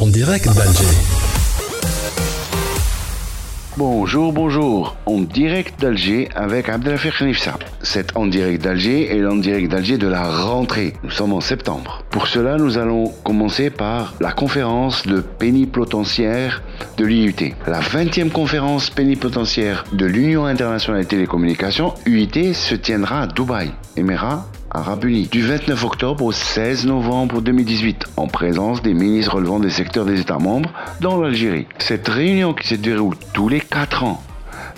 En direct d'Alger. Bonjour, bonjour, en direct d'Alger avec Abdelafir Khnifsa. C'est en direct d'Alger et en direct d'Alger de la rentrée. Nous sommes en septembre. Pour cela, nous allons commencer par la conférence de pénipotentiaire de l'IUT. La 20e conférence pénipotentiaire de l'Union internationale des télécommunications, UIT, se tiendra à Dubaï, Émirats Arabes Unis, du 29 octobre au 16 novembre 2018, en présence des ministres relevant des secteurs des États membres dans l'Algérie. Cette réunion qui se déroule tous les 4 ans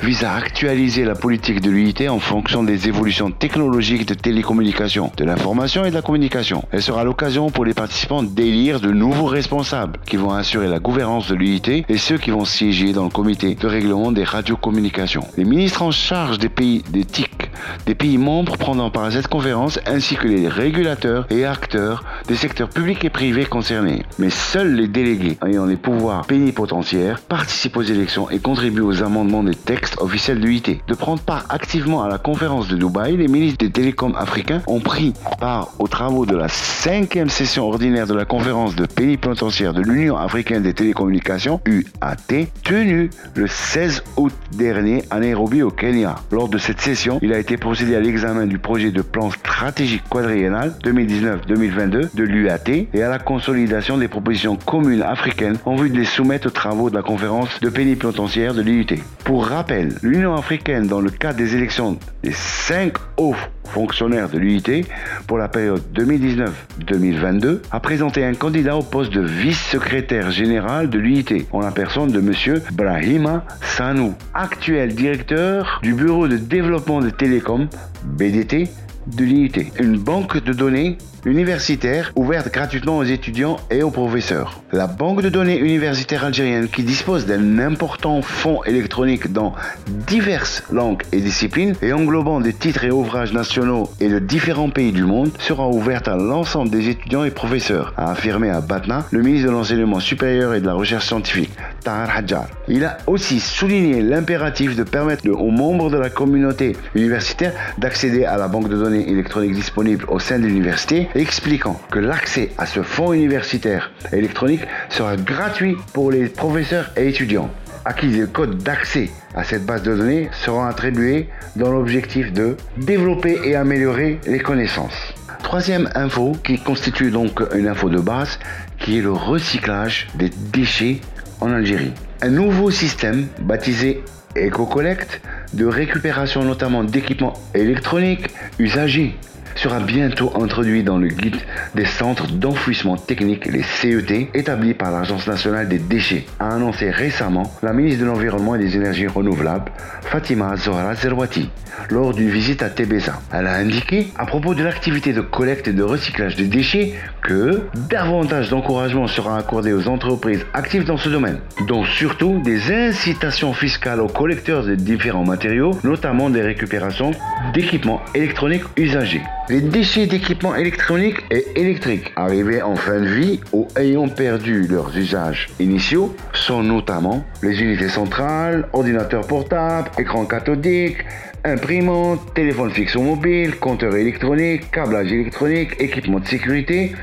vise à actualiser la politique de l'UIT en fonction des évolutions technologiques de télécommunications, de l'information et de la communication. Elle sera l'occasion pour les participants d'élire de nouveaux responsables qui vont assurer la gouvernance de l'UIT et ceux qui vont siéger dans le comité de règlement des radiocommunications. Les ministres en charge des pays des TIC, des pays membres prendront part à cette conférence ainsi que les régulateurs et acteurs des secteurs publics et privés concernés. Mais seuls les délégués ayant les pouvoirs pénipotentiaires participent aux élections et contribuent aux amendements des textes officiel de l'UIT. De prendre part activement à la conférence de Dubaï, les ministres des télécoms africains ont pris part aux travaux de la cinquième session ordinaire de la conférence de pénipotentiaire de l'Union africaine des télécommunications, UAT, tenue le 16 août dernier à Nairobi au Kenya. Lors de cette session, il a été procédé à l'examen du projet de plan stratégique quadriennal 2019-2022 de l'UAT et à la consolidation des propositions communes africaines en vue de les soumettre aux travaux de la conférence de pénipotentiaire de l'UIT. Pour rappel, l'Union africaine, dans le cadre des élections des cinq hauts fonctionnaires de l'UIT pour la période 2019-2022, a présenté un candidat au poste de vice-secrétaire général de l'UIT, en la personne de M. Brahima Sanou, actuel directeur du Bureau de développement des télécoms, BDT, de l'UIT, une banque de données universitaire ouverte gratuitement aux étudiants et aux professeurs. La banque de données universitaire algérienne, qui dispose d'un important fonds électronique dans diverses langues et disciplines et englobant des titres et ouvrages nationaux et de différents pays du monde, sera ouverte à l'ensemble des étudiants et professeurs, a affirmé à Batna le ministre de l'Enseignement supérieur et de la Recherche scientifique, Tahar Hadjar. Il a aussi souligné l'impératif de permettre aux membres de la communauté universitaire d'accéder à la banque de données électronique disponible au sein de l'université expliquant que l'accès à ce fonds universitaire électronique sera gratuit pour les professeurs et étudiants à qui codes d'accès à cette base de données seront attribués dans l'objectif de développer et améliorer les connaissances. Troisième info qui constitue donc une info de base qui est le recyclage des déchets en Algérie. Un nouveau système baptisé EcoCollect de récupération notamment d'équipements électroniques usagés sera bientôt introduit dans le guide des centres d'enfouissement technique, les CET, établis par l'Agence nationale des déchets, a annoncé récemment la ministre de l'Environnement et des Énergies renouvelables, Fatima Zohra Zerwati, lors d'une visite à Tebeza. Elle a indiqué, à propos de l'activité de collecte et de recyclage des déchets, que davantage d'encouragement sera accordé aux entreprises actives dans ce domaine, dont surtout des incitations fiscales aux collecteurs de différents matériaux, notamment des récupérations d'équipements électroniques usagés. Les déchets d'équipements électroniques et électriques arrivés en fin de vie ou ayant perdu leurs usages initiaux sont notamment les unités centrales, ordinateurs portables, écrans cathodiques, imprimantes, téléphones fixes ou mobiles, compteurs électroniques, câblage électronique, équipements de sécurité,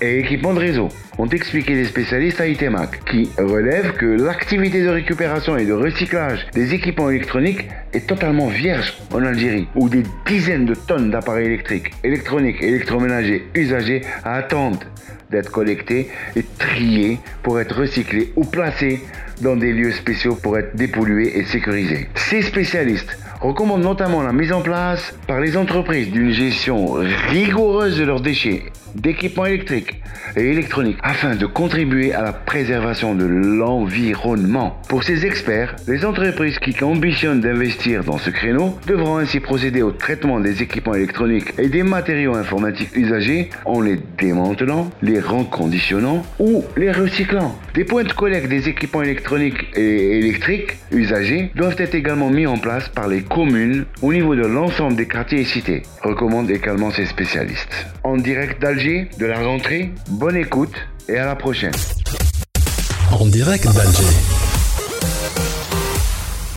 et équipements de réseau, ont expliqué les spécialistes à ITEMAC, qui relèvent que l'activité de récupération et de recyclage des équipements électroniques est totalement vierge en Algérie, où des dizaines de tonnes d'appareils électriques, électroniques électroménagers usagés attendent d'être collectés et triés pour être recyclés ou placés dans des lieux spéciaux pour être dépollués et sécurisés. Ces spécialistes recommandent notamment la mise en place par les entreprises d'une gestion rigoureuse de leurs déchets, d'équipements électriques et électroniques afin de contribuer à la préservation de l'environnement. Pour ces experts, les entreprises qui ambitionnent d'investir dans ce créneau devront ainsi procéder au traitement des équipements électroniques et des matériaux informatiques usagés en les démantelant, les reconditionnant ou les recyclant. Des points de collecte des équipements électroniques et électriques usagés doivent être également mis en place par les communes au niveau de l'ensemble des quartiers cités, recommandent également ces spécialistes. En direct d'Alger, de la rentrée, bonne écoute et à la prochaine. En direct d'Alger.